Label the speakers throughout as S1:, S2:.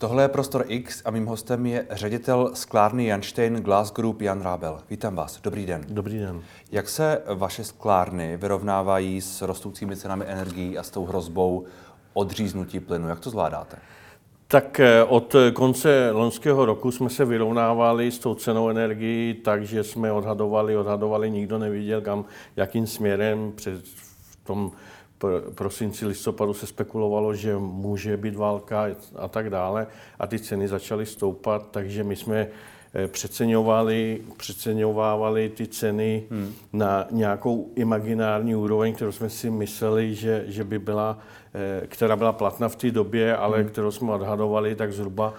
S1: Tohle je Prostor X a mým hostem je ředitel sklárny Janstein Glass Group Jan Rábel. Vítám vás, dobrý den.
S2: Dobrý den.
S1: Jak se vaše sklárny vyrovnávají s rostoucími cenami energií a s tou hrozbou odříznutí plynu? Jak to zvládáte?
S2: Tak eh, od konce loňského roku jsme se vyrovnávali s tou cenou energií tak, že jsme odhadovali, odhadovali, nikdo neviděl, kam, jakým směrem před v tom prosinci, listopadu se spekulovalo, že může být válka a tak dále a ty ceny začaly stoupat, takže my jsme eh, přeceňovali, přeceňovávali ty ceny hmm. na nějakou imaginární úroveň, kterou jsme si mysleli, že, že by byla, eh, která byla platná v té době, ale hmm. kterou jsme odhadovali tak zhruba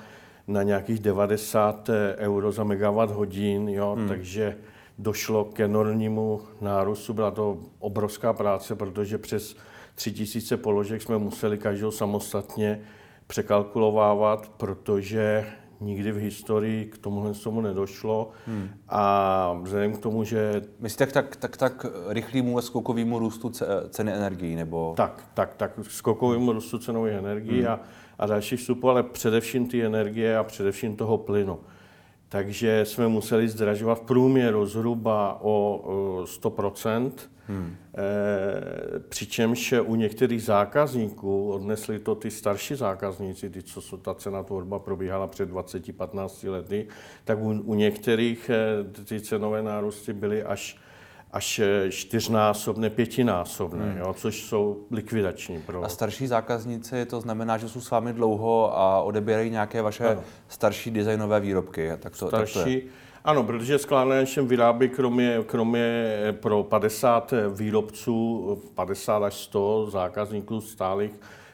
S2: na nějakých 90 eh, euro za megawatt hodin, jo, hmm. takže došlo k enormnímu nárůstu. Byla to obrovská práce, protože přes tři tisíce položek jsme museli každou samostatně překalkulovávat, protože nikdy v historii k tomuhle tomu nedošlo. Hmm. A vzhledem k tomu, že...
S1: Myslíte tak, tak, tak rychlému a skokovému růstu ceny energií? Nebo...
S2: Tak, tak, tak skokovému růstu cenových energií hmm. a, a dalších vstupů, ale především ty energie a především toho plynu. Takže jsme museli zdražovat v průměru zhruba o 100%, hmm. e, přičemž u některých zákazníků odnesli to ty starší zákazníci, ty, co ta cena tvorba probíhala před 20-15 lety, tak u, u některých e, ty cenové nárůsty byly až až čtyřnásobné, pětinásobné, hmm. jo, což jsou likvidační pro...
S1: A starší zákazníci, to znamená, že jsou s vámi dlouho a odebírají nějaké vaše ano. starší designové výrobky. Tak to,
S2: starší,
S1: tak to je.
S2: Ano, protože sklárna vyrábí kromě, kromě pro 50 výrobců, 50 až 100 zákazníků stálých,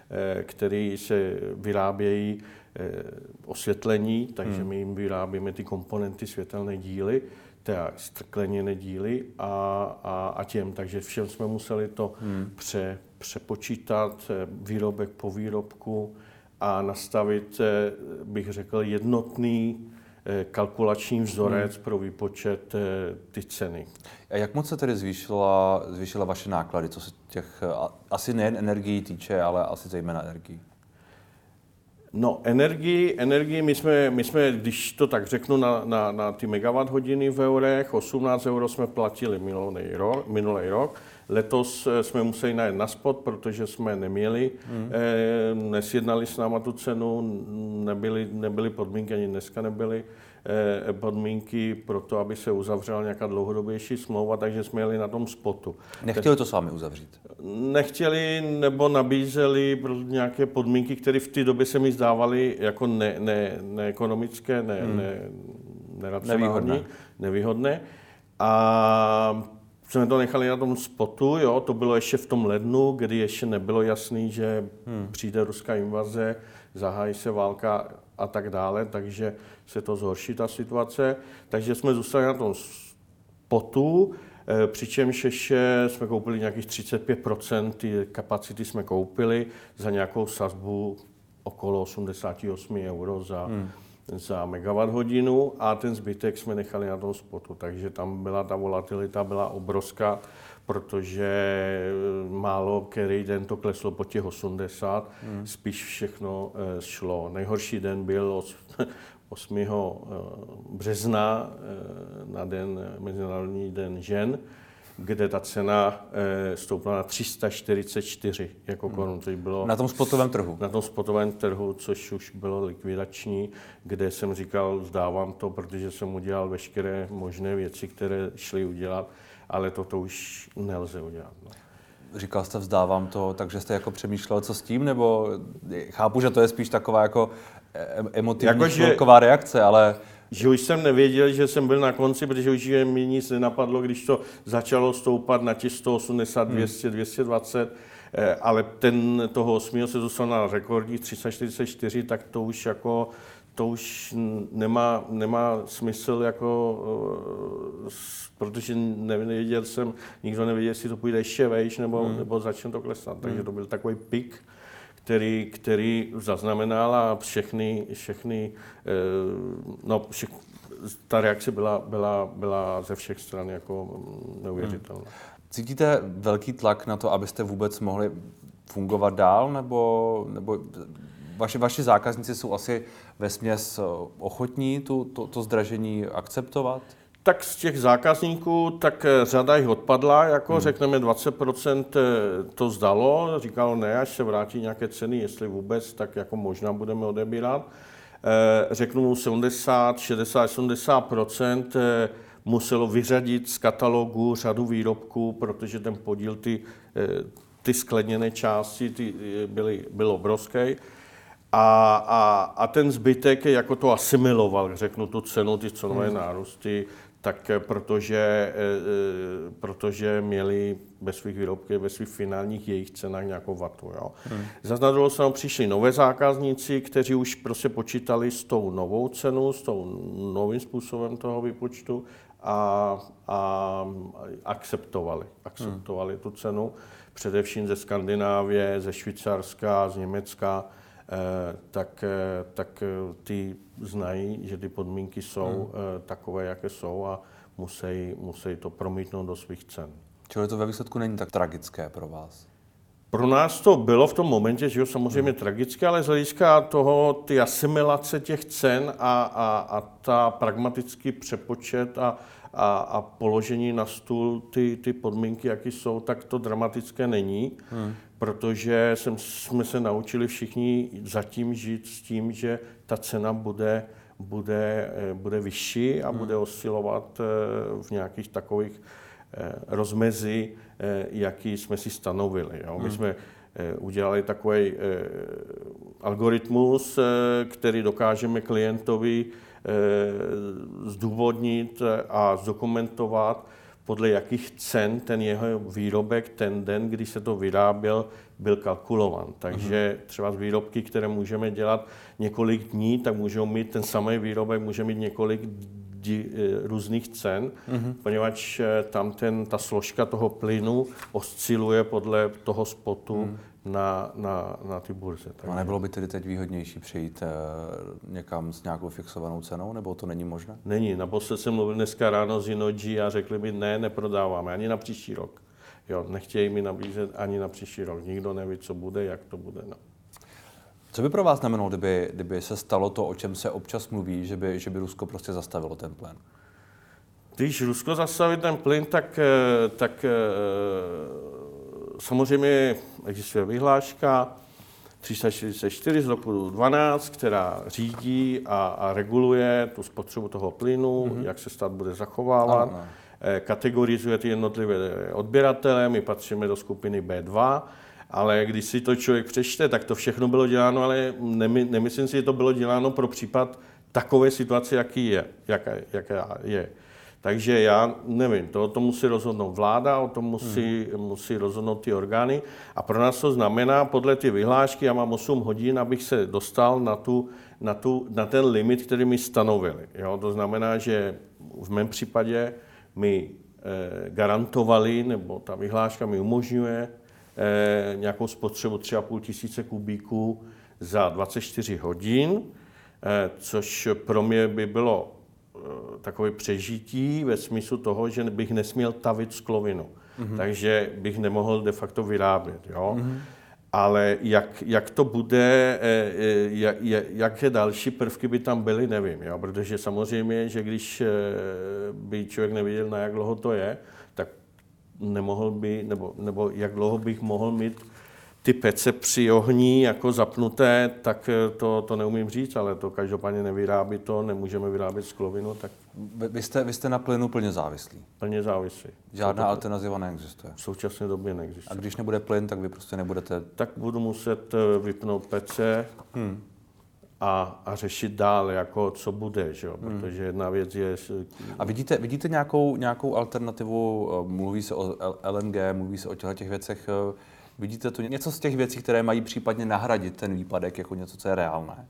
S2: eh, který se vyrábějí eh, osvětlení, takže hmm. my jim vyrábíme ty komponenty světelné díly, teda skleněné díly a, a, a těm. Takže všem jsme museli to hmm. pře, přepočítat eh, výrobek po výrobku a nastavit, eh, bych řekl, jednotný eh, kalkulační vzorec hmm. pro výpočet ty ceny.
S1: A jak moc se tedy zvýšila, zvýšila vaše náklady, co se těch asi nejen energií týče, ale asi zejména energií?
S2: No, energii, energii my, jsme, my jsme, když to tak řeknu, na, na, na ty megawatt hodiny v eurech, 18 euro jsme platili minulý rok, minulý rok. Letos eh, jsme museli najít na spot, protože jsme neměli, hmm. eh, nesjednali s náma tu cenu, nebyly, nebyly podmínky, ani dneska nebyly. Eh, podmínky pro to, aby se uzavřela nějaká dlouhodobější smlouva, takže jsme jeli na tom spotu.
S1: Nechtěli to s vámi uzavřít?
S2: Nechtěli nebo nabízeli nějaké podmínky, které v té době se mi zdávaly jako ne, ne, neekonomické, ne, hmm. ne,
S1: nevýhodné.
S2: nevýhodné. A jsme to nechali na tom spotu, jo, to bylo ještě v tom lednu, kdy ještě nebylo jasný, že hmm. přijde ruská invaze, zahájí se válka a tak dále, takže se to zhorší ta situace. Takže jsme zůstali na tom spotu, eh, přičemž ještě jsme koupili nějakých 35%, ty kapacity jsme koupili za nějakou sazbu okolo 88 euro za, hmm. za megawatt hodinu a ten zbytek jsme nechali na tom spotu, takže tam byla ta volatilita, byla obrovská protože eh, málo který den to kleslo po těch 80, hmm. spíš všechno eh, šlo. Nejhorší den byl 8. Eh, března na den, Mezinárodní den žen, kde ta cena stoupla na 344 jako hmm. korun, což bylo...
S1: Na tom spotovém trhu?
S2: Na tom spotovém trhu, což už bylo likvidační, kde jsem říkal, vzdávám to, protože jsem udělal veškeré možné věci, které šly udělat ale toto už nelze udělat. No.
S1: Říkal jste, vzdávám to, takže jste jako přemýšlel, co s tím, nebo chápu, že to je spíš taková jako emotivní jako, že, reakce, ale...
S2: Že už jsem nevěděl, že jsem byl na konci, protože už mi nic nenapadlo, když to začalo stoupat na těch 180, 200, hmm. 220, ale ten toho 8. se dostal na rekordních 344, tak to už jako to už nemá, nemá smysl, jako, eh, protože nevěděl jsem, nikdo nevěděl, jestli to půjde ještě vejš, nebo, hmm. nebo začne to klesat. Takže hmm. to byl takový pik, který, který zaznamenal a všechny, všechny eh, no, všech, ta reakce byla, byla, byla ze všech stran jako neuvěřitelná. Hmm.
S1: Cítíte velký tlak na to, abyste vůbec mohli fungovat dál, nebo, nebo vaši, vaši zákazníci jsou asi ve směs ochotní tu, to, to zdražení akceptovat?
S2: Tak z těch zákazníků, tak eh, řada jich odpadla, jako hmm. řekneme 20% eh, to zdalo, říkalo ne, až se vrátí nějaké ceny, jestli vůbec, tak jako možná budeme odebírat. Eh, řeknu 70, 60, 70% muselo vyřadit z katalogu řadu výrobků, protože ten podíl, ty, ty skleněné části ty byly, byl obrovský. A, a, a ten zbytek jako to asimiloval, řeknu tu cenu, ty cenové hmm. nárůsty, tak eh, protože, eh, eh, protože měli ve svých výrobkách, ve svých finálních jejich cenách nějakou vatu. Jo. Hmm. Na druhou stranu přišli nové zákazníci, kteří už prostě počítali s tou novou cenou, s tou novým způsobem toho výpočtu a, a akceptovali, akceptovali hmm. tu cenu, především ze Skandinávie, ze Švýcarska, z Německa, tak, eh, tak eh, ty znají, že ty podmínky jsou hmm. takové, jaké jsou a musí, musí to promítnout do svých cen.
S1: Čili to ve výsledku není tak tragické pro vás?
S2: Pro nás to bylo v tom momentě, že jo, samozřejmě hmm. tragické, ale z hlediska toho, ty asimilace těch cen a, a, a ta pragmatický přepočet a, a, a položení na stůl ty, ty podmínky, jaké jsou, tak to dramatické není. Hmm protože jsem, jsme se naučili všichni zatím žít s tím, že ta cena bude, bude, eh, bude vyšší a hmm. bude oscilovat eh, v nějakých takových eh, rozmezí, jaký jsme si stanovili. Jo. My hmm. jsme udělali takový algoritmus, který dokážeme klientovi zdůvodnit a zdokumentovat, podle jakých cen ten jeho výrobek ten den, kdy se to vyráběl, byl kalkulovan. Takže třeba z výrobky, které můžeme dělat několik dní, tak můžou mít ten samý výrobek, může mít několik di, eh, různých cen, uh-huh. poněvadž eh, tam ten, ta složka toho plynu osciluje podle toho spotu uh-huh na, na, na ty burze.
S1: Takže... A nebylo by tedy teď výhodnější přejít e, někam s nějakou fixovanou cenou, nebo to není možné?
S2: Není. Naposled jsem mluvil dneska ráno z Inoji a řekli mi, ne, neprodáváme ani na příští rok. Jo, nechtějí mi nabízet ani na příští rok. Nikdo neví, co bude, jak to bude. No.
S1: Co by pro vás znamenalo, kdyby, kdyby se stalo to, o čem se občas mluví, že by, že by Rusko prostě zastavilo ten plyn?
S2: Když Rusko zastaví ten plyn, tak, eh, tak eh, samozřejmě existuje vyhláška 344 z roku 12, která řídí a, a reguluje tu spotřebu toho plynu, mm-hmm. jak se stát bude zachovávat, ano. Eh, kategorizuje ty jednotlivé odběratele, my patříme do skupiny B2, ale když si to člověk přečte, tak to všechno bylo děláno, ale nemy, nemyslím si, že to bylo děláno pro případ takové situace, jaký je, jaká, jaká je. Takže já nevím, to o tom musí rozhodnout vláda, o tom musí, hmm. musí rozhodnout ty orgány. A pro nás to znamená, podle ty vyhlášky, já mám 8 hodin, abych se dostal na, tu, na, tu, na ten limit, který mi stanovili. Jo? To znamená, že v mém případě mi eh, garantovali, nebo ta vyhláška mi umožňuje eh, nějakou spotřebu 3,5 tisíce kubíků za 24 hodin, eh, což pro mě by bylo takové přežití ve smyslu toho, že bych nesměl tavit sklovinu. Mm-hmm. Takže bych nemohl de facto vyrábět. Jo? Mm-hmm. Ale jak, jak to bude, eh, eh, jak, jaké další prvky by tam byly, nevím. Jo? Protože samozřejmě, že když by člověk nevěděl, na jak dlouho to je, tak nemohl by, nebo, nebo jak dlouho bych mohl mít ty pece při ohní jako zapnuté, tak eh, to, to neumím říct, ale to každopádně nevyrábí to, nemůžeme vyrábět sklovinu. Tak...
S1: Vy, jste, vy jste na plynu plně závislí?
S2: Plně závislí.
S1: Žádná to... alternativa neexistuje?
S2: V současné době neexistuje.
S1: A když nebude plyn, tak vy prostě nebudete...
S2: Tak budu muset eh, vypnout pece hmm. a, a řešit dál, jako co bude, že? Hmm. protože jedna věc je...
S1: A vidíte, vidíte nějakou, nějakou alternativu, eh, mluví se o LNG, mluví se o těchto těch věcech, Vidíte tu něco z těch věcí, které mají případně nahradit ten výpadek jako něco, co je reálné?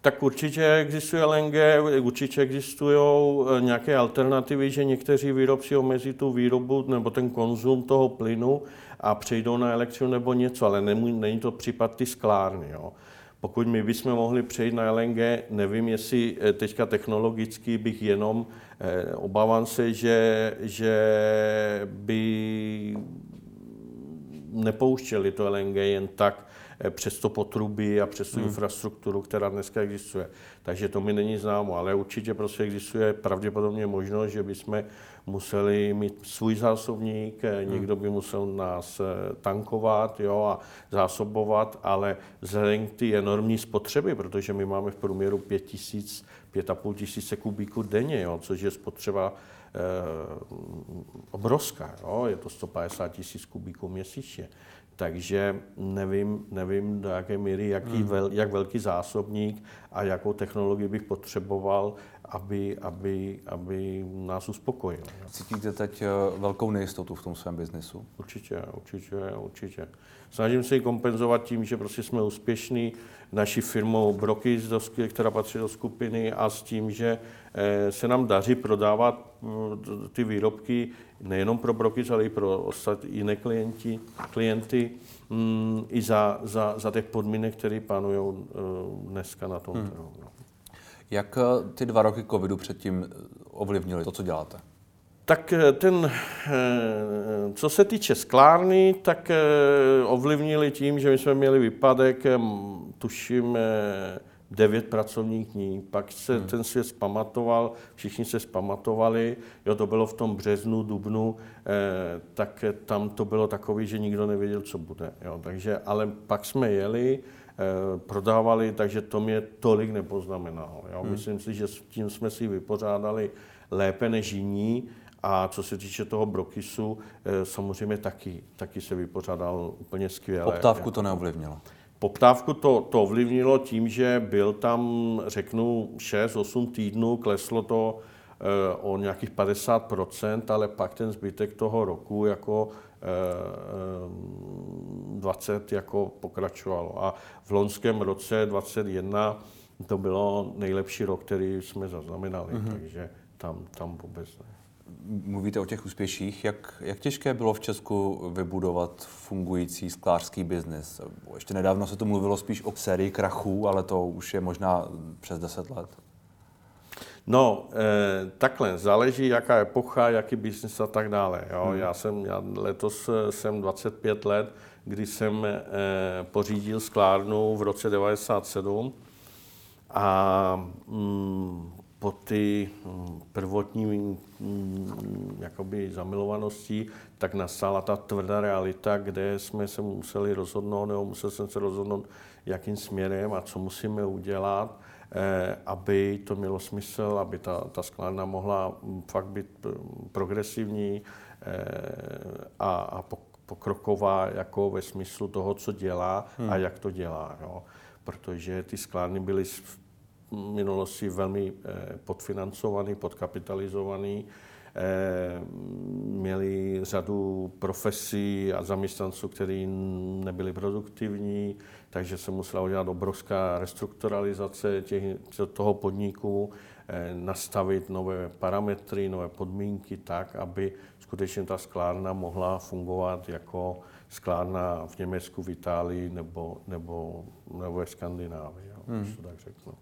S2: Tak určitě existuje LNG, určitě existují eh, nějaké alternativy, že někteří výrobci omezí tu výrobu nebo ten konzum toho plynu a přejdou na elektřinu nebo něco, ale není to případ ty sklárny. Jo. Pokud my bychom mohli přejít na LNG, nevím, jestli eh, teďka technologicky bych jenom, eh, obávám se, že, že by nepouštěli to LNG jen tak eh, přes to potrubí a přes tu hmm. infrastrukturu, která dneska existuje. Takže to mi není známo, ale určitě prostě existuje pravděpodobně možnost, že bychom museli mít svůj zásobník, hmm. někdo by musel nás tankovat jo, a zásobovat, ale vzhledem k té enormní spotřeby, protože my máme v průměru 5 tisíc, 5,5 tisíce kubíků denně, jo, což je spotřeba Eh, obrovská, jo? je to 150 tisíc kubíků měsíčně. Takže nevím, nevím do jaké míry, jaký hmm. vel, jak velký zásobník a jakou technologii bych potřeboval, aby, aby, aby nás uspokojil.
S1: Cítíte teď eh, velkou nejistotu v tom svém biznesu?
S2: Určitě, určitě, určitě. Snažím se ji kompenzovat tím, že prostě jsme úspěšní naší firmou Broky, která patří do skupiny a s tím, že eh, se nám daří prodávat mm, ty výrobky nejenom pro Broky, ale i pro ostatní jiné klienti, klienty mm, i za, za, za těch podmínek, které panují eh, dneska na tom hmm. trhu. No.
S1: Jak eh, ty dva roky covidu předtím ovlivnily to, co děláte?
S2: Tak eh, ten, eh, co se týče sklárny, tak eh, ovlivnili tím, že my jsme měli výpadek, tuším, devět pracovních dní. Pak se hmm. ten svět zpamatoval, všichni se zpamatovali, jo, to bylo v tom březnu, dubnu, eh, tak tam to bylo takový, že nikdo nevěděl, co bude. Jo. Takže, ale pak jsme jeli, eh, prodávali, takže to mě tolik nepoznamenalo. Jo. Hmm. Myslím si, že s tím jsme si vypořádali lépe než jiní. A co se týče toho Brokisu, eh, samozřejmě taky, taky se vypořádal úplně skvěle.
S1: Poptávku to neovlivnilo?
S2: Poptávku to, to ovlivnilo tím, že byl tam, řeknu, 6-8 týdnů, kleslo to e, o nějakých 50%, ale pak ten zbytek toho roku jako e, 20 jako pokračovalo. A v loňském roce 21 to bylo nejlepší rok, který jsme zaznamenali, mm-hmm. takže tam, tam vůbec ne
S1: mluvíte o těch úspěších. Jak, jak těžké bylo v Česku vybudovat fungující sklářský biznis? Ještě nedávno se to mluvilo spíš o sérii krachů, ale to už je možná přes 10 let.
S2: No, eh, takhle, záleží, jaká epocha, jaký biznis a tak dále. Jo. Hmm. Já jsem, já letos eh, jsem 25 let, kdy jsem eh, pořídil sklárnu v roce 97 a mm, po ty mm, prvotní mm, jakoby zamilovanosti, tak nastala ta tvrdá realita, kde jsme se museli rozhodnout, nebo musel jsem se rozhodnout, jakým směrem a co musíme udělat, eh, aby to mělo smysl, aby ta, ta sklárna mohla mm, fakt být progresivní eh, a, a pokroková jako ve smyslu toho, co dělá hmm. a jak to dělá. Jo. Protože ty sklárny byly minulosti velmi eh, podfinancovaný, podkapitalizovaný, eh, měli řadu profesí a zaměstnanců, kteří nebyli produktivní, takže se musela udělat obrovská restrukturalizace těch, toho podniku, eh, nastavit nové parametry, nové podmínky tak, aby skutečně ta sklárna mohla fungovat jako sklárna v Německu, v Itálii nebo, nebo, nebo ve Skandinávii, jo, hmm. to tak řeknu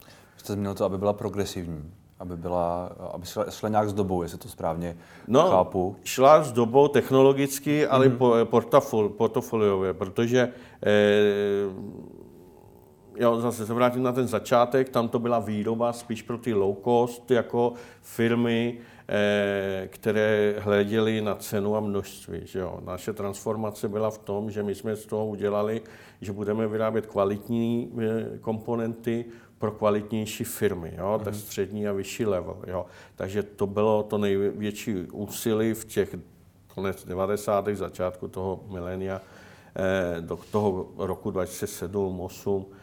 S1: jste zmínil to, aby byla progresivní, aby, byla, aby šla, šla nějak s dobou, jestli to správně
S2: no,
S1: chápu.
S2: šla s dobou technologicky, ale mm-hmm. portafol, portfoliově, protože eh, jo, zase se vrátím na ten začátek, tam to byla výroba spíš pro ty low cost jako firmy, eh, které hleděly na cenu a množství. Že jo. Naše transformace byla v tom, že my jsme z toho udělali, že budeme vyrábět kvalitní eh, komponenty pro kvalitnější firmy, jo, mm-hmm. tak střední a vyšší level. Jo. Takže to bylo to největší úsilí v těch konec 90. začátku toho milénia eh, do toho roku 2007-2008, eh,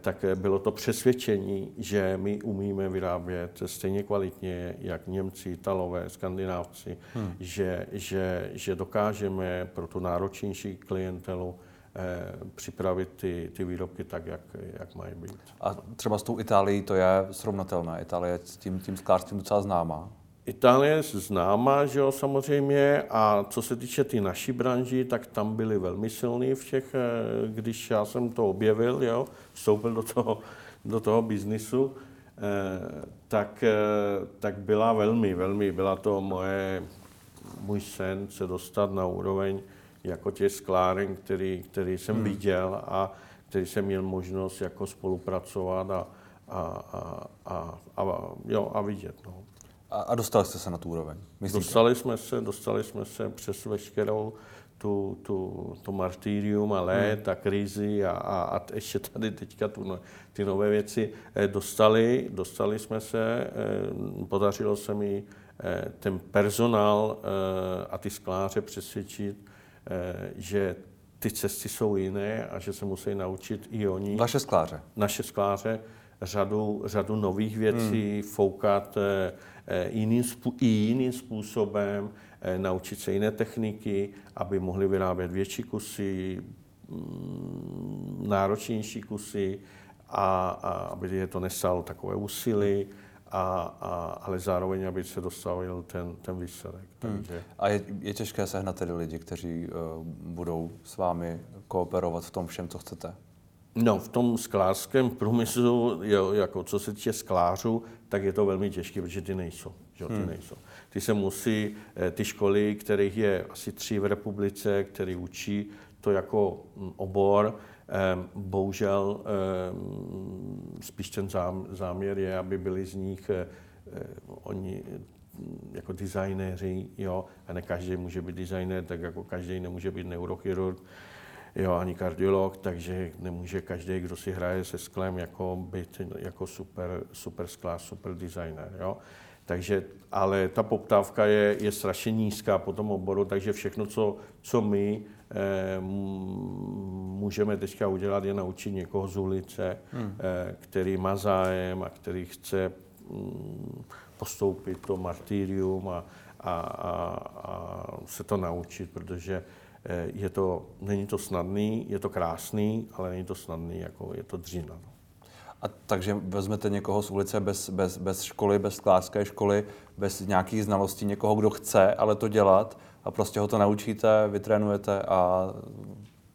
S2: tak bylo to přesvědčení, že my umíme vyrábět stejně kvalitně, jak Němci, Italové, Skandinávci, hmm. že, že, že dokážeme pro tu náročnější klientelu Eh, připravit ty, ty výrobky tak, jak, jak mají být.
S1: A třeba s tou Itálií to je srovnatelné. Itálie je s tím, tím sklářstvím docela známá.
S2: Itálie je známá, že jo, samozřejmě, a co se týče ty naší branži, tak tam byli velmi silní v těch, eh, když já jsem to objevil, jo, vstoupil do toho, do toho biznisu, eh, tak, tak byla velmi, velmi, byla to moje, můj sen se dostat na úroveň jako těch skláren, který, který jsem hmm. viděl a který jsem měl možnost jako spolupracovat a, a, a, a, a, jo, a vidět. No.
S1: A, a dostali jste se na tu úroveň?
S2: Myslíte? Dostali jsme se, dostali jsme se přes veškerou tu, tu, to martyrium a let hmm. a krizi a, a, a ještě tady teďka tu, no, ty nové věci eh, dostali, dostali jsme se, eh, podařilo se mi eh, ten personál a ty skláře přesvědčit, že ty cesty jsou jiné a že se musí naučit i oni.
S1: Vaše skláře?
S2: Naše skláře řadu, řadu nových věcí, hmm. foukat jiným, i jiným způsobem, Eh, naučit se jiné techniky, aby mohli vyrábět větší kusy, mm, náročnější kusy, a, a aby je to nesalo takové úsilí, a, a, ale zároveň, aby se dostavil ten, ten výsledek. Hmm. Takže...
S1: A je, je těžké sehnat tedy lidi, kteří uh, budou s vámi kooperovat v tom všem, co chcete?
S2: No, v tom sklářském průmyslu, jo, jako co se týče sklářů, tak je to velmi těžké, protože ty nejsou. Že? Ty hmm. nejsou. Ty se musí, eh, ty školy, kterých je asi tři v republice, které učí to jako hm, obor, eh, bohužel eh, spíš ten záměr je, aby byli z nich oni hm, jako designéři, jo, a ne každý může být designér, tak jako každý nemůže být neurochirurg, jo, ani kardiolog, takže nemůže každý, kdo si hraje se sklem, jako být jako super, super sklář, super designer, jo. Takže, ale ta poptávka je, je strašně nízká po tom oboru, takže všechno, co, co my eh, můžeme teďka udělat, je naučit někoho z ulice, hmm. eh, který má zájem a který chce mm, postoupit to martyrium a, a, a, a se to naučit, protože eh, je to, není to snadný, je to krásný, ale není to snadný, jako je to dřina. No.
S1: A takže vezmete někoho z ulice bez, bez, bez školy, bez sklářské školy, bez nějakých znalostí, někoho, kdo chce ale to dělat a prostě ho to naučíte, vytrénujete a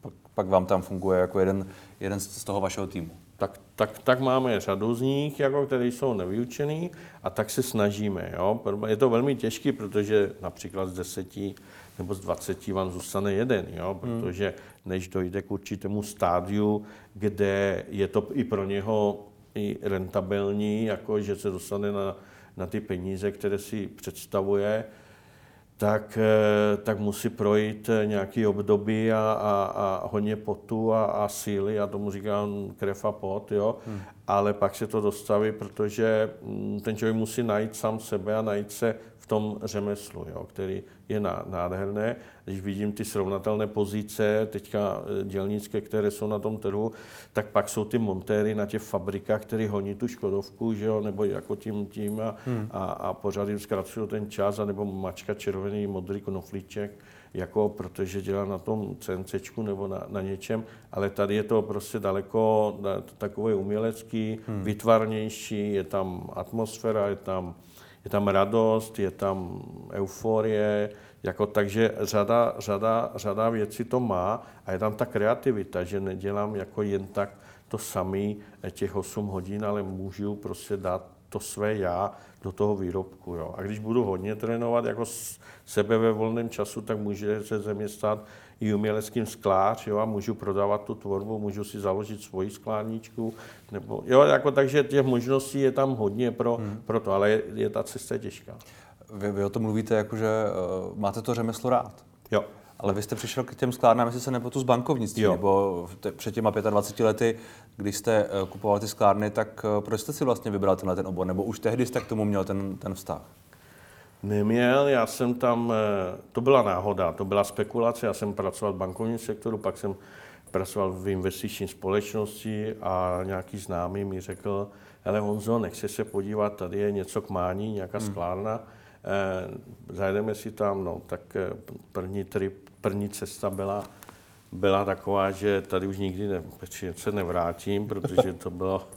S1: pak, pak vám tam funguje jako jeden, jeden z toho vašeho týmu.
S2: Tak, tak, tak máme řadu z nich, jako, které jsou nevyučený a tak se snažíme. Jo? Je to velmi těžké, protože například z deseti nebo z 20 vám zůstane jeden, jo? Hmm. protože než dojde k určitému stádiu, kde je to i pro něho i rentabilní, jako že se dostane na, na ty peníze, které si představuje, tak, eh, tak musí projít nějaký období a, a, a hodně potu a, a síly, já tomu říkám krev a pot, jo? Hmm. ale pak se to dostaví, protože mm, ten člověk musí najít sám sebe a najít se tom řemeslu, jo, který je nádherné. Když vidím ty srovnatelné pozice, teďka eh, dělnické, které jsou na tom trhu, tak pak jsou ty montéry na těch fabrikách, které honí tu Škodovku, že jo, nebo jako tím, tím a, hmm. a, a pořád jim zkracují ten čas, anebo mačka červený, modrý knoflíček, jako protože dělá na tom CNC nebo na, na něčem, ale tady je to prostě daleko takové umělecký, hmm. vytvarnější, je tam atmosféra, je tam je tam radost, je tam euforie, jako, takže řada, řada, řada věcí to má a je tam ta kreativita, že nedělám jako jen tak to samý těch 8 hodin, ale můžu prostě dát to své já do toho výrobku. Jo. A když budu hodně trénovat jako sebe ve volném času, tak může se ze mě stát i uměleckým sklář, jo, a můžu prodávat tu tvorbu, můžu si založit svoji sklárničku, nebo, jo, jako, takže těch možností je tam hodně pro, hmm. pro to, ale je, je ta cesta těžká.
S1: Vy, vy o tom mluvíte, jako, že uh, máte to řemeslo rád.
S2: Jo.
S1: Ale vy jste přišel k těm sklárnám, jestli se nepletu z bankovnictví, jo. nebo te, před těma 25 lety, když jste uh, kupoval ty sklárny, tak uh, proč jste si vlastně vybral tenhle ten obor? Nebo už tehdy jste k tomu měl ten, ten vztah?
S2: Neměl, já jsem tam, eh, to byla náhoda, to byla spekulace, já jsem pracoval v bankovním sektoru, pak jsem pracoval v investiční společnosti a nějaký známý mi řekl, ale Honzo, nechci se podívat, tady je něco k mání, nějaká hmm. sklárna, eh, zajdeme si tam, no, tak eh, první, tri, první cesta byla, byla taková, že tady už nikdy ne, se nevrátím, protože to bylo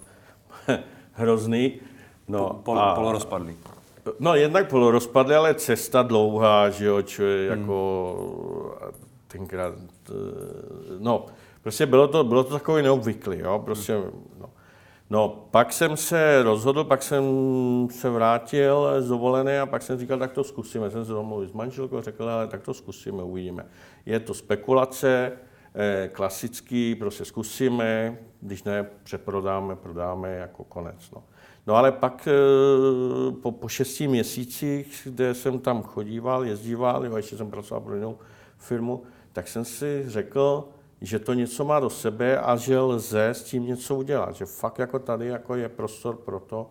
S2: hrozný.
S1: No, pol, a, polorozpadlý.
S2: No jednak polorozpadlý, ale cesta dlouhá, že jo, člověk hmm. jako tenkrát, eh, no, prostě bylo to, bylo to takový neobvyklý, jo, prostě, no. No, pak jsem se rozhodl, pak jsem se vrátil z dovolené a pak jsem říkal, tak to zkusíme. Jsem se domluvil s manželkou, řekl, ale tak to zkusíme, uvidíme. Je to spekulace, eh, klasický, prostě zkusíme, když ne, přeprodáme, prodáme jako konec. No. No ale pak eh, po, po šesti měsících, kde jsem tam chodíval, jezdíval, jo, ještě jsem pracoval pro jinou firmu, tak jsem si řekl, že to něco má do sebe a že lze s tím něco udělat, že fakt jako tady jako je prostor pro to.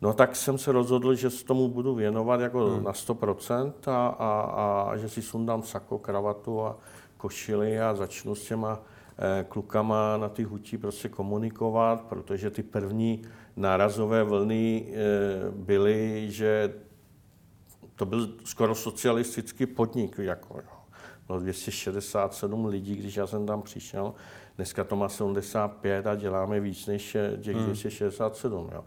S2: No tak jsem se rozhodl, že se tomu budu věnovat jako hmm. na 100% a, a, a že si sundám sako, kravatu a košily a začnu s těma eh, klukama na ty hutí prostě komunikovat, protože ty první nárazové vlny eh, byly, že to byl skoro socialistický podnik. Jako, jo. Bylo 267 lidí, když já jsem tam přišel. Dneska to má 75 a děláme víc než těch 267. Hmm. Jo.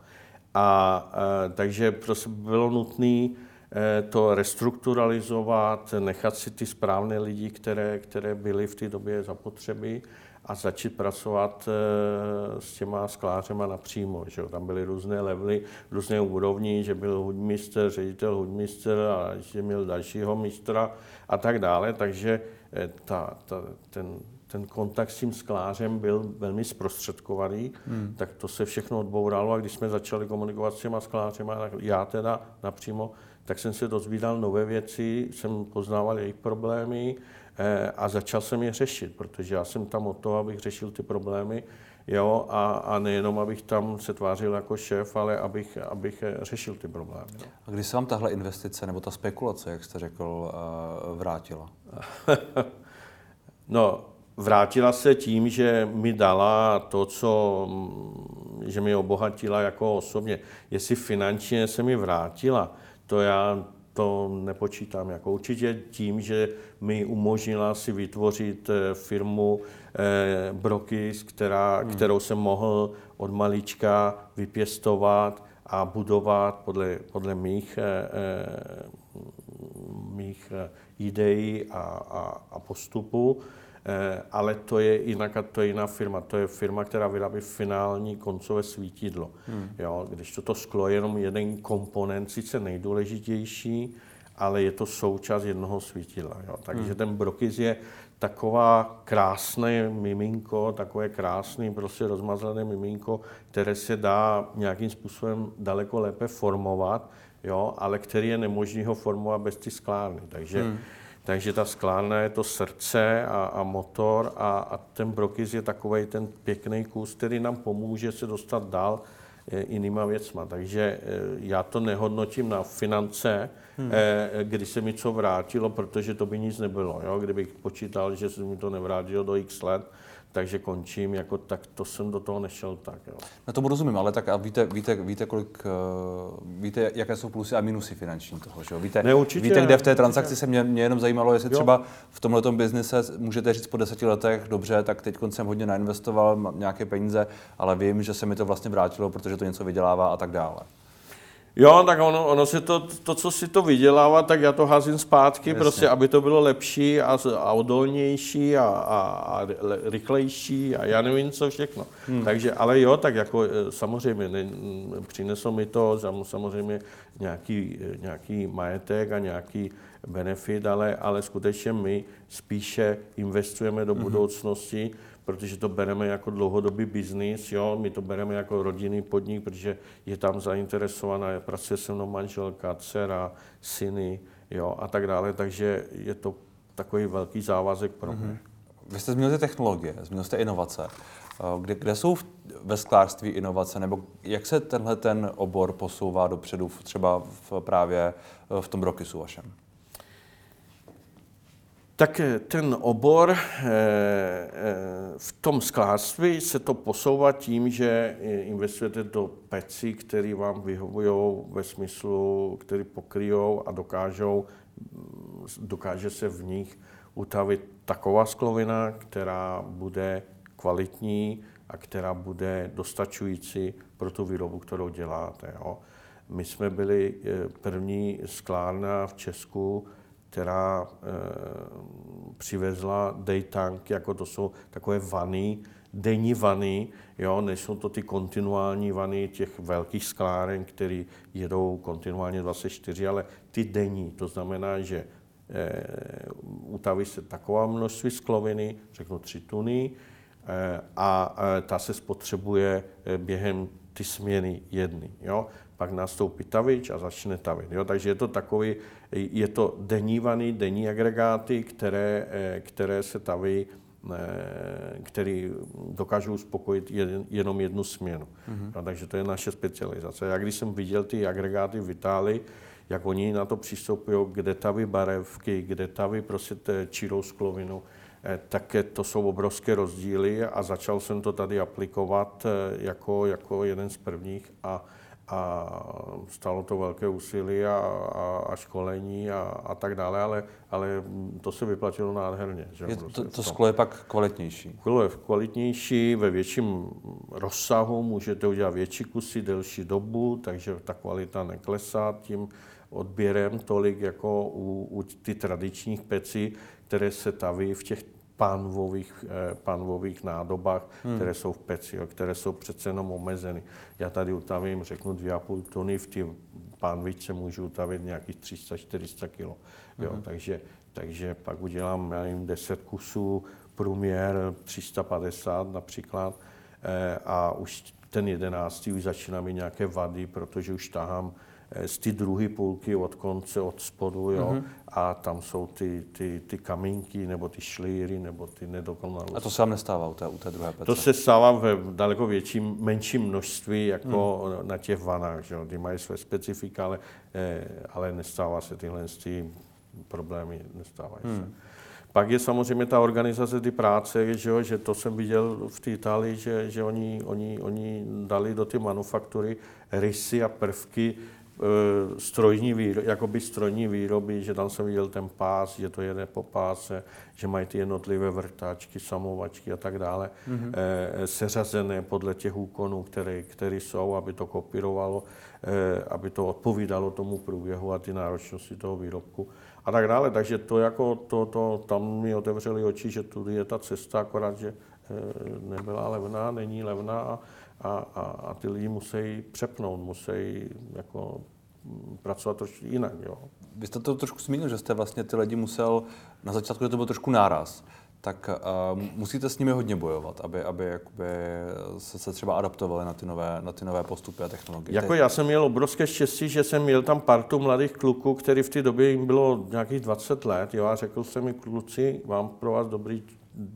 S2: A, a takže prostě bylo nutné eh, to restrukturalizovat, nechat si ty správné lidi, které, které byly v té době zapotřeby a začít pracovat eh, s těma sklářema napřímo. Že Tam byly různé levely, různé úrovni, že byl hudmistr, ředitel hudmistr a že měl dalšího mistra a tak dále. Takže eh, ta, ta, ten, ten kontakt s tím sklářem byl velmi zprostředkovaný, hmm. tak to se všechno odbouralo a když jsme začali komunikovat s těma sklářema, já teda napřímo, tak jsem se dozvídal nové věci, jsem poznával jejich problémy, a začal jsem je řešit, protože já jsem tam o to, abych řešil ty problémy, jo, a, a nejenom, abych tam se tvářil jako šéf, ale abych, abych řešil ty problémy. No.
S1: A kdy se vám tahle investice nebo ta spekulace, jak jste řekl, eh, vrátila?
S2: no, vrátila se tím, že mi dala to, co, že mi obohatila jako osobně. Jestli finančně se mi vrátila, to já to nepočítám jako určitě tím, že mi umožnila si vytvořit eh, firmu eh, Brokis, která, hmm. kterou jsem mohl od malička vypěstovat a budovat podle, podle mých, eh, mých ideí a, a, a postupů. Eh, ale to je jinak, to je jiná firma. To je firma, která vyrábí finální koncové svítidlo. Hmm. Jo, když toto sklo je jenom jeden komponent, sice nejdůležitější, ale je to součást jednoho svítidla. Jo. Takže hmm. ten Brokis je taková krásné miminko, takové krásný, prostě rozmazlené miminko, které se dá nějakým způsobem daleko lépe formovat, jo, ale který je nemožný ho formovat bez ty sklárny. Takže hmm takže ta sklárna je to srdce a, a motor a, a ten brokis je takový ten pěkný kus, který nám pomůže se dostat dál e, jinýma věcma. Takže e, já to nehodnotím na finance, hmm. e, kdy se mi co vrátilo, protože to by nic nebylo. Jo? Kdybych počítal, že se mi to nevrátilo do x let, takže končím, jako tak to jsem do toho nešel tak. Jo.
S1: Na tomu rozumím, ale tak a víte, víte, víte, kolik, uh, víte, jaké jsou plusy a minusy finanční toho, že jo? Víte,
S2: ne, určitě,
S1: víte, kde v té transakci se mě, mě jenom zajímalo, jestli jo. třeba v tomhle biznise můžete říct po deseti letech, dobře, tak teď jsem hodně nainvestoval nějaké peníze, ale vím, že se mi to vlastně vrátilo, protože to něco vydělává a tak dále.
S2: Jo, tak ono, ono si to, to, co si to vydělává, tak já to házím zpátky, Jasně. prostě, aby to bylo lepší a, a odolnější a, a, a rychlejší a já nevím, co všechno. Hmm. Takže, ale jo, tak jako e, samozřejmě ne, přineslo mi to samozřejmě nějaký, e, nějaký majetek a nějaký benefit, ale, ale skutečně my spíše investujeme do hmm. Protože to bereme jako dlouhodobý biznis, jo, my to bereme jako rodinný podnik, protože je tam zainteresovaná, pracuje se mnou manželka, dcera, syny, jo, a tak dále, takže je to takový velký závazek pro mě. Mm-hmm.
S1: Vy jste zmínil technologie, zmínil jste inovace. Eh, kde, kde jsou ve sklářství inovace, nebo jak se tenhle ten obor posouvá dopředu třeba v, právě eh, v tom Rokisu vašem?
S2: Tak eh, ten obor eh, eh, v tom sklářství se to posouvá tím, že investujete do pecí, které vám vyhovují ve smyslu, které pokryjou a dokážou, mm, dokáže se v nich utavit taková sklovina, která bude kvalitní a která bude dostačující pro tu výrobu, kterou děláte. Jo. My jsme byli první sklárna v Česku, která e, přivezla day tank, jako to jsou takové vany, denní vany, jo, nejsou to ty kontinuální vany těch velkých skláren, které jedou kontinuálně 24, ale ty denní, to znamená, že utaví se taková množství skloviny, řeknu tři tuny, a ta se spotřebuje během ty směny jedny. Jo? Pak nastoupí tavič a začne tavit. Jo? Takže je to takový, je to denní vany, denní agregáty, které, které se taví který dokážou uspokojit jenom jednu směnu. Mm-hmm. No, takže to je naše specializace. Já když jsem viděl ty agregáty v Itálii, jak oni na to přistupují, kde tavy barevky, kde tavy prostě čirou sklovinu, eh, tak to jsou obrovské rozdíly a začal jsem to tady aplikovat eh, jako, jako jeden z prvních a a stalo to velké úsilí a, a, a školení a, a tak dále, ale, ale to se vyplatilo nádherně. Že?
S1: Je, to, to sklo je pak kvalitnější?
S2: Sklo je kvalitnější, ve větším rozsahu, můžete udělat větší kusy, delší dobu, takže ta kvalita neklesá tím odběrem tolik jako u, u ty tradičních pecí, které se taví v těch pánvových, eh, pánvových nádobách, hmm. které jsou v peci, které jsou přece jenom omezeny. Já tady utavím, řeknu, dvě a půl tuny, v té pánvičce můžu utavit nějakých 300-400 kg. Hmm. takže, takže pak udělám, já nevím, 10 kusů, průměr 350 například eh, a už ten jedenáctý už začíná mít nějaké vady, protože už tahám z ty druhé půlky od konce, od spodu, jo, mm-hmm. a tam jsou ty, ty, ty kamínky, nebo ty šlíry, nebo ty nedokonalosti.
S1: A to se vám nestává u té, u té druhé pece?
S2: To se stává v daleko větším, menším množství, jako mm. na těch vanách, že jo, ty mají své specifika, ale, eh, ale nestává se tyhle ty problémy, nestávají mm. se. Hmm. Pak je samozřejmě ta organizace ty práce, že, jo, že to jsem viděl v té Itálii, že, že oni, oni, oni dali do ty manufaktury rysy a prvky, Eh, strojní výroby, jakoby strojní výroby, že tam jsem viděl ten pás, že to jede po páse, že mají ty jednotlivé vrtáčky, samovačky a tak dále, mm-hmm. seřazené podle těch úkonů, které, které jsou, aby to kopírovalo, eh, aby to odpovídalo tomu průběhu a ty náročnosti toho výrobku a tak dále. Takže to jako, to, to, tam mi otevřeli oči, že tudy je ta cesta, akorát, že nebyla levná, není levná a, a, a, a ty lidi musí přepnout, musí jako pracovat trošku jinak. Jo.
S1: Vy jste to trošku zmínil, že jste vlastně ty lidi musel, na začátku že to byl trošku náraz, tak uh, musíte s nimi hodně bojovat, aby, aby jakoby se, se třeba adaptovali na ty, nové, na ty nové postupy a technologie.
S2: Jako já jsem měl obrovské štěstí, že jsem měl tam partu mladých kluků, který v té době jim bylo nějakých 20 let, jo, a řekl jsem mi, kluci, mám pro vás dobrý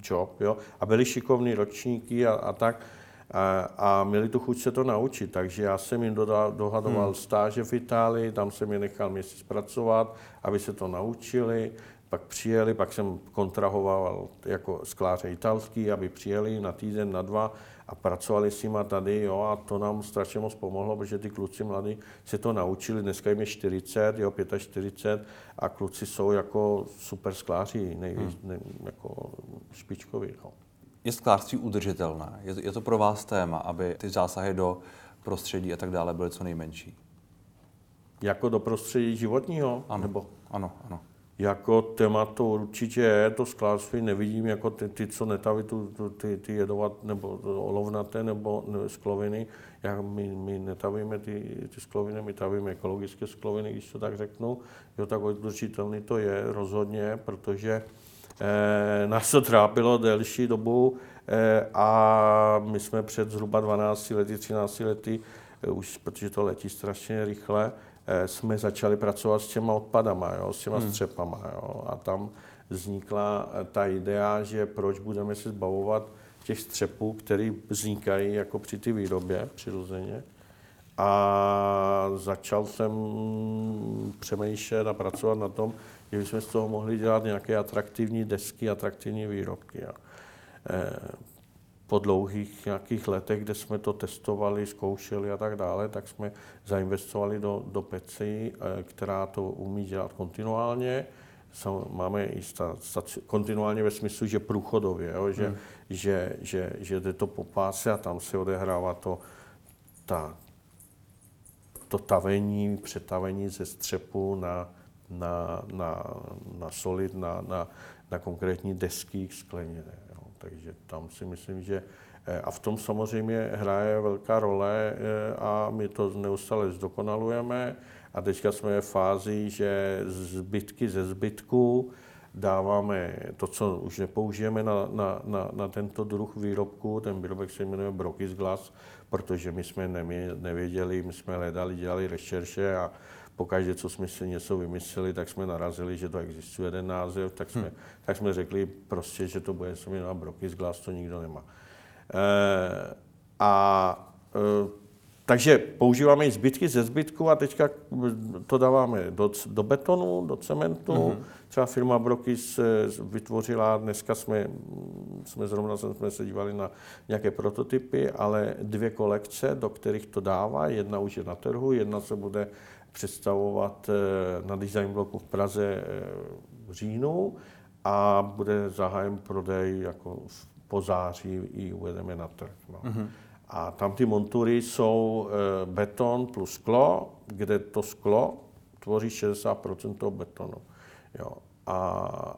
S2: job, jo, a byli šikovní ročníky a, a tak a, a měli tu chuť se to naučit, takže já jsem jim dohadoval hmm. stáže v Itálii, tam jsem je nechal měsíc pracovat, aby se to naučili, pak přijeli, pak jsem kontrahoval jako skláře italský, aby přijeli na týden, na dva a pracovali s nimi tady, jo, a to nám strašně moc pomohlo, protože ty kluci mladí se to naučili, dneska jim je 40, jo, 45 a kluci jsou jako super skláři, nejvíc, hmm. ne, jako špičkoví. No.
S1: Je sklářství udržitelné? Je to, je to pro vás téma, aby ty zásahy do prostředí a tak dále byly co nejmenší?
S2: Jako do prostředí životního?
S1: Ano, nebo? ano, ano.
S2: Jako téma to určitě je, to sklářství nevidím jako ty, ty co netaví tu, tu, ty, ty jedovat nebo olovnaté nebo ne, skloviny. Já, my, my netavíme ty, ty skloviny, my tavíme ekologické skloviny, když to tak řeknu. Jo, tak udržitelný to je rozhodně, protože nás to trápilo delší dobu eh, a my jsme před zhruba 12 lety, 13 lety, eh, už protože to letí strašně rychle, jsme začali pracovat s těma odpadama, jo, s těma hmm. střepama. Jo, a tam vznikla ta idea, že proč budeme se zbavovat těch střepů, které vznikají jako při té výrobě přirozeně. A začal jsem přemýšlet a pracovat na tom, že bychom z toho mohli dělat nějaké atraktivní desky, atraktivní výrobky. A, e, po dlouhých nějakých letech, kde jsme to testovali, zkoušeli a tak dále, tak jsme zainvestovali do, do peci, e, která to umí dělat kontinuálně. Máme i sta, staci, kontinuálně ve smyslu, že průchodově, jo, že, hmm. že, že, že jde to po páse a tam se odehrává to, ta, to tavení, přetavení ze střepu na, na, na, na solid, na, na, na konkrétní desky skleněné. Jo. Takže tam si myslím, že A v tom samozřejmě hraje velká role a my to neustále zdokonalujeme. A teďka jsme v fázi, že zbytky ze zbytku dáváme to, co už nepoužijeme na, na, na, na tento druh výrobku. Ten výrobek se jmenuje Brokis Glass, protože my jsme nevěděli, my jsme hledali, dělali rešerše a pokaždé, co jsme si něco vymysleli, tak jsme narazili, že to existuje jeden název, tak jsme, hmm. tak jsme řekli prostě, že to bude se jmenovat Brokis Glass, to nikdo nemá. E, a e, takže používáme i zbytky ze zbytku a teďka to dáváme do, do betonu, do cementu. Mm-hmm. Třeba firma Brokis vytvořila, dneska jsme, jsme zrovna jsme se dívali na nějaké prototypy, ale dvě kolekce, do kterých to dává. Jedna už je na trhu, jedna se bude představovat eh, na design bloku v Praze eh, v říjnu a bude zahájen prodej jako po září i uvedeme na trh. No. Mm-hmm. A tam ty montury jsou eh, beton plus sklo, kde to sklo tvoří 60% toho betonu. Jo. A,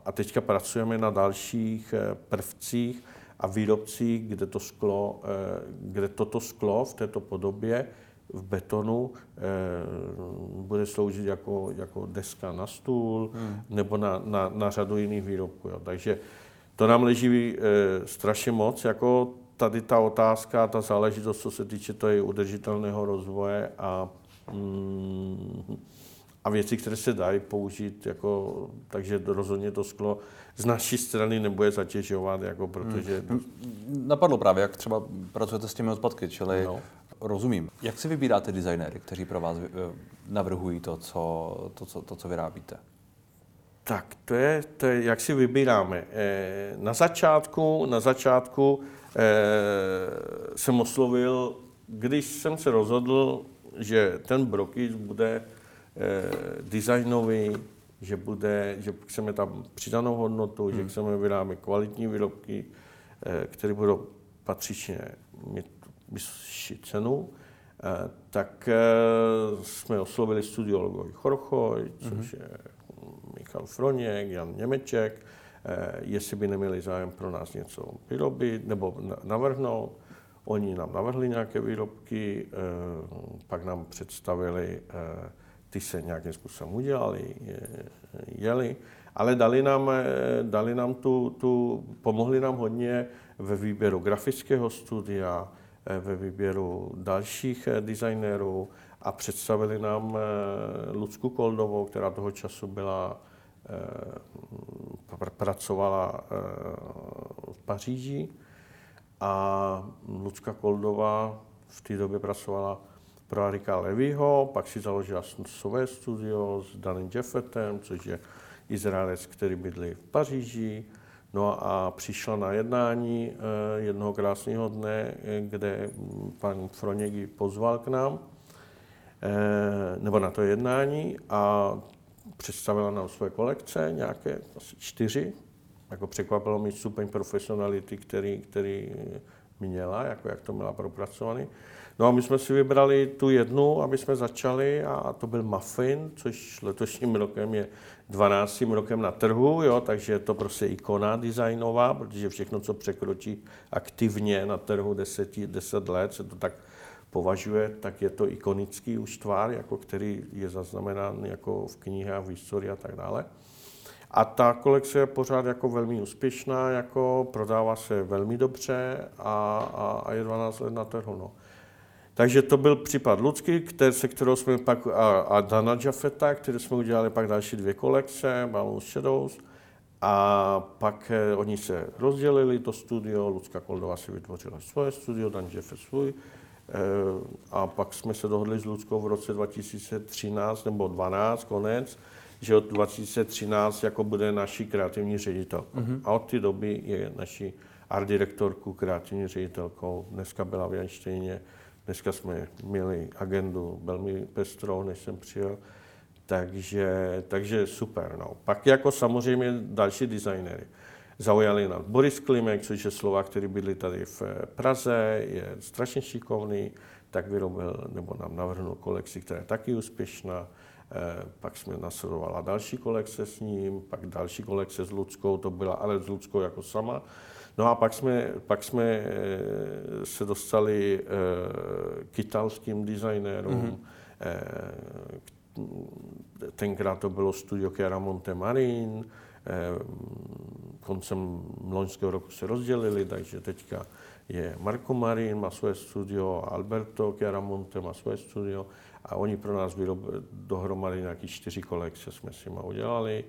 S2: a teďka pracujeme na dalších prvcích a výrobcích, kde, to sklo, kde toto sklo v této podobě v betonu bude sloužit jako, jako deska na stůl hmm. nebo na, na, na řadu jiných výrobků. Jo. Takže to nám leží strašně moc, jako tady ta otázka, ta záležitost, co se týče toho udržitelného rozvoje a, mm, a věci, které se dají použít, jako, takže rozhodně to sklo z naší strany nebude zatěžovat, jako, protože... Hmm.
S1: Napadlo právě, jak třeba pracujete s těmi odpadky, čili no. Rozumím. Jak si vybíráte designéry, kteří pro vás eh, navrhují to, co, to, co, to, co vyrábíte?
S2: Tak, to je, to je, jak si vybíráme. Eh, na začátku, na začátku eh, jsem oslovil, když jsem se rozhodl, že ten brokis bude designový, že, bude, že chceme tam přidanou hodnotu, hmm. že chceme vyrábět kvalitní výrobky, které budou patřičně mít vyšší cenu, eh, tak eh, jsme oslovili studio Logovi Chorchoj, což hmm. je Michal Froněk, Jan Němeček, Eh, jestli by neměli zájem pro nás něco vyrobit nebo navrhnout. Oni nám navrhli nějaké výrobky, pak nám představili, ty se nějakým způsobem udělali, jeli, ale dali nám, dali nám tu, tu, pomohli nám hodně ve výběru grafického studia, ve výběru dalších designérů a představili nám Lucku Koldovou, která toho času byla pracovala eh, v Paříži a Lucka Koldová v té době pracovala pro Arika Levyho, pak si založila své studio s Danem Jeffetem, což je Izraelec, který bydlí v Paříži. No a přišla na jednání eh, jednoho krásného dne, kde pan Froněk pozval k nám, eh, nebo na to jednání a představila nám své kolekce, nějaké asi čtyři. Jako překvapilo mi stupeň profesionality, který, který měla, jako jak to měla propracovaný. No a my jsme si vybrali tu jednu, aby jsme začali a to byl Muffin, což letošním rokem je 12. rokem na trhu, jo, takže je to prostě ikona designová, protože všechno, co překročí aktivně na trhu 10, 10 let, se to tak považuje, tak je to ikonický už tvár, jako který je zaznamenán jako v knihách, v historii a tak dále. A ta kolekce je pořád jako velmi úspěšná, jako prodává se velmi dobře a, a, a je 12 let na trhu. No. Takže to byl případ Lucky, který, se kterou jsme pak, a, a Dana Jaffeta, který jsme udělali pak další dvě kolekce, Balloon Shadows, a pak eh, oni se rozdělili, to studio, Lucka Koldová si vytvořila svoje studio, Dan Jaffet svůj, Eh, a pak jsme se dohodli s Ludskou v roce 2013 nebo 12 konec, že od 2013 jako bude naší kreativní ředitel. Mm-hmm. A od té doby je naší art direktorku kreativní ředitelkou. Dneska byla v Janštejně, dneska jsme měli agendu velmi pestrou, než jsem přijel. Takže, takže super. No. Pak jako samozřejmě další designery zaujali nás Boris Klimek, což je Slovák, který bydlí tady v eh, Praze, je strašně šikovný, tak vyrobil nebo nám navrhnul kolekci, která je taky úspěšná. Eh, pak jsme nasledovala další kolekce s ním, pak další kolekce s Ludskou, to byla ale s Ludskou jako sama, No a pak jsme, pak jsme eh, se dostali k italským designérům. Mm-hmm. Tenkrát to bylo studio Chiara Montemarin, koncem loňského roku se rozdělili, takže teďka je Marco Marin, má svoje studio, Alberto Chiaramonte má svoje studio a oni pro nás vyrobili dohromady nějaký čtyři kolekce jsme si ma udělali.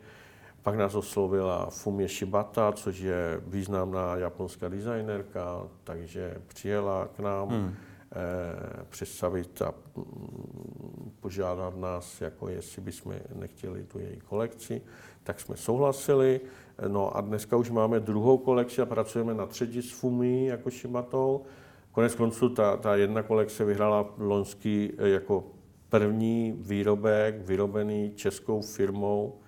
S2: Pak nás oslovila Fumie Shibata, což je významná japonská designerka, takže přijela k nám hmm. eh, představit a mm, požádat nás, jako jestli bychom nechtěli tu její kolekci. Tak jsme souhlasili. No a dneska už máme druhou kolekci a pracujeme na třetí s Fumí jako Shibatou. Konec konců ta, ta jedna kolekce vyhrála loňský eh, jako první výrobek vyrobený českou firmou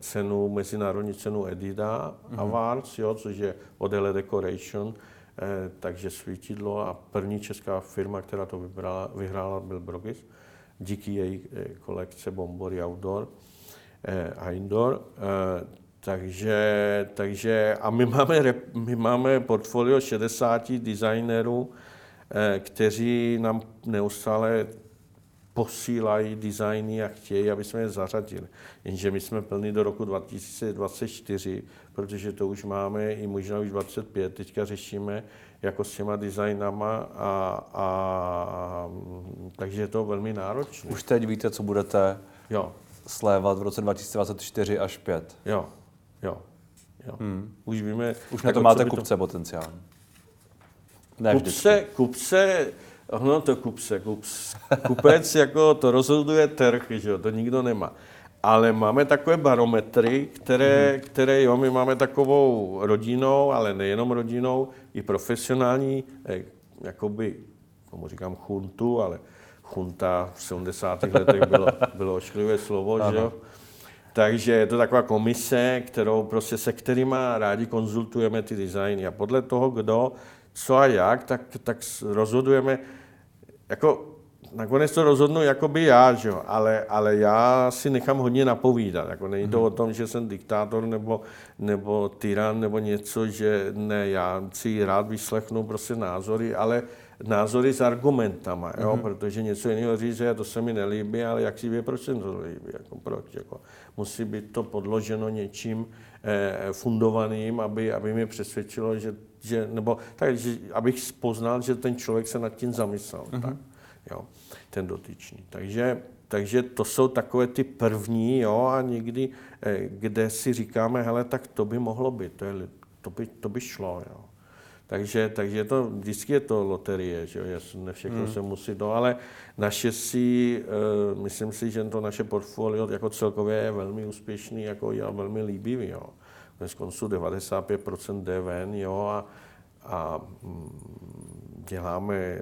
S2: cenu, mezinárodní cenu Edida mm-hmm. Awards, jo, což je Odele Decoration, eh, takže svítidlo a první česká firma, která to vybrala, vyhrála, byl Brogis, díky její eh, kolekce Bombory Outdoor eh, a Indoor. Eh, takže, takže a my máme, my máme portfolio 60 designérů, eh, kteří nám neustále posílají designy a chtějí, aby jsme je zařadili. Jenže my jsme plní do roku 2024, protože to už máme i možná už 25. Teďka řešíme jako s těma designama a, a takže je to velmi náročné.
S1: Už teď víte, co budete jo. slévat v roce 2024 až 5.
S2: Jo, jo. jo. Hmm. Už víme...
S1: Už na jako to máte kupce to... potenciálně.
S2: Ne kupce, kupce, No to kupce, kups, kupec, jako to rozhoduje trh, že jo, to nikdo nemá. Ale máme takové barometry, které, mm-hmm. které jo, my máme takovou rodinou, ale nejenom rodinou, i profesionální, eh, jakoby, tomu říkám chuntu, ale chunta v 70. letech bylo, bylo ošklivé slovo, že jo. Takže je to taková komise, kterou prostě se kterýma rádi konzultujeme ty designy. A podle toho, kdo, co a jak, tak, tak rozhodujeme, jako nakonec to rozhodnu jakoby já, že jo? Ale, ale já si nechám hodně napovídat. Jako není to mm-hmm. o tom, že jsem diktátor nebo, nebo tyran nebo něco, že ne, já si rád vyslechnu prostě názory, ale názory s argumentama, jo? Mm-hmm. protože něco jiného říct, že to se mi nelíbí, ale jak si ví, proč se to líbí, jako proč, jako. musí být to podloženo něčím eh, fundovaným, aby, aby mě přesvědčilo, že že, nebo tak, že, abych poznal, že ten člověk se nad tím zamyslel, mm-hmm. tak, jo, ten dotyčný. Takže, takže to jsou takové ty první, jo, a někdy, eh, kde si říkáme, hele, tak to by mohlo být, to, je, to, by, to by šlo, jo. Takže, takže to, vždycky je to loterie, že jo, ne všechno mm. se musí do, ale naše si, uh, myslím si, že to naše portfolio jako celkově je velmi úspěšný jako a velmi líbivý, jo dnes konců 95% DVN, jo, a, a mm, děláme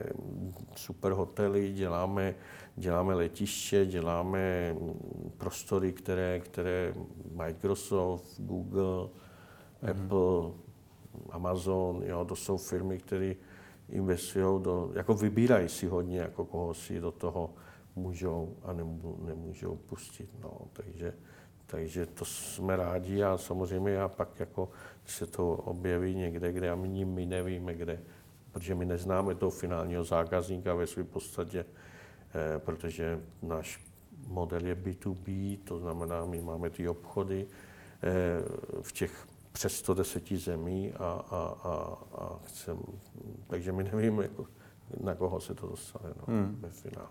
S2: super hotely, děláme, děláme letiště, děláme prostory, které, které Microsoft, Google, mm-hmm. Apple, Amazon, jo, to jsou firmy, které investují do, jako vybírají si hodně, jako koho si do toho můžou a nemůžou pustit. No, takže takže to jsme rádi a samozřejmě a pak jako se to objeví někde, kde a my, my nevíme kde, protože my neznáme toho finálního zákazníka ve své podstatě, eh, protože náš model je B2B, to znamená, my máme ty obchody eh, v těch přes 110 zemí a, a, a, a chcem, takže my nevíme, jako, na koho se to dostane no, hmm. ve finále.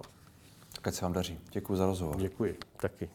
S1: Tak ať se vám daří. Děkuji za rozhovor.
S2: Děkuji, taky.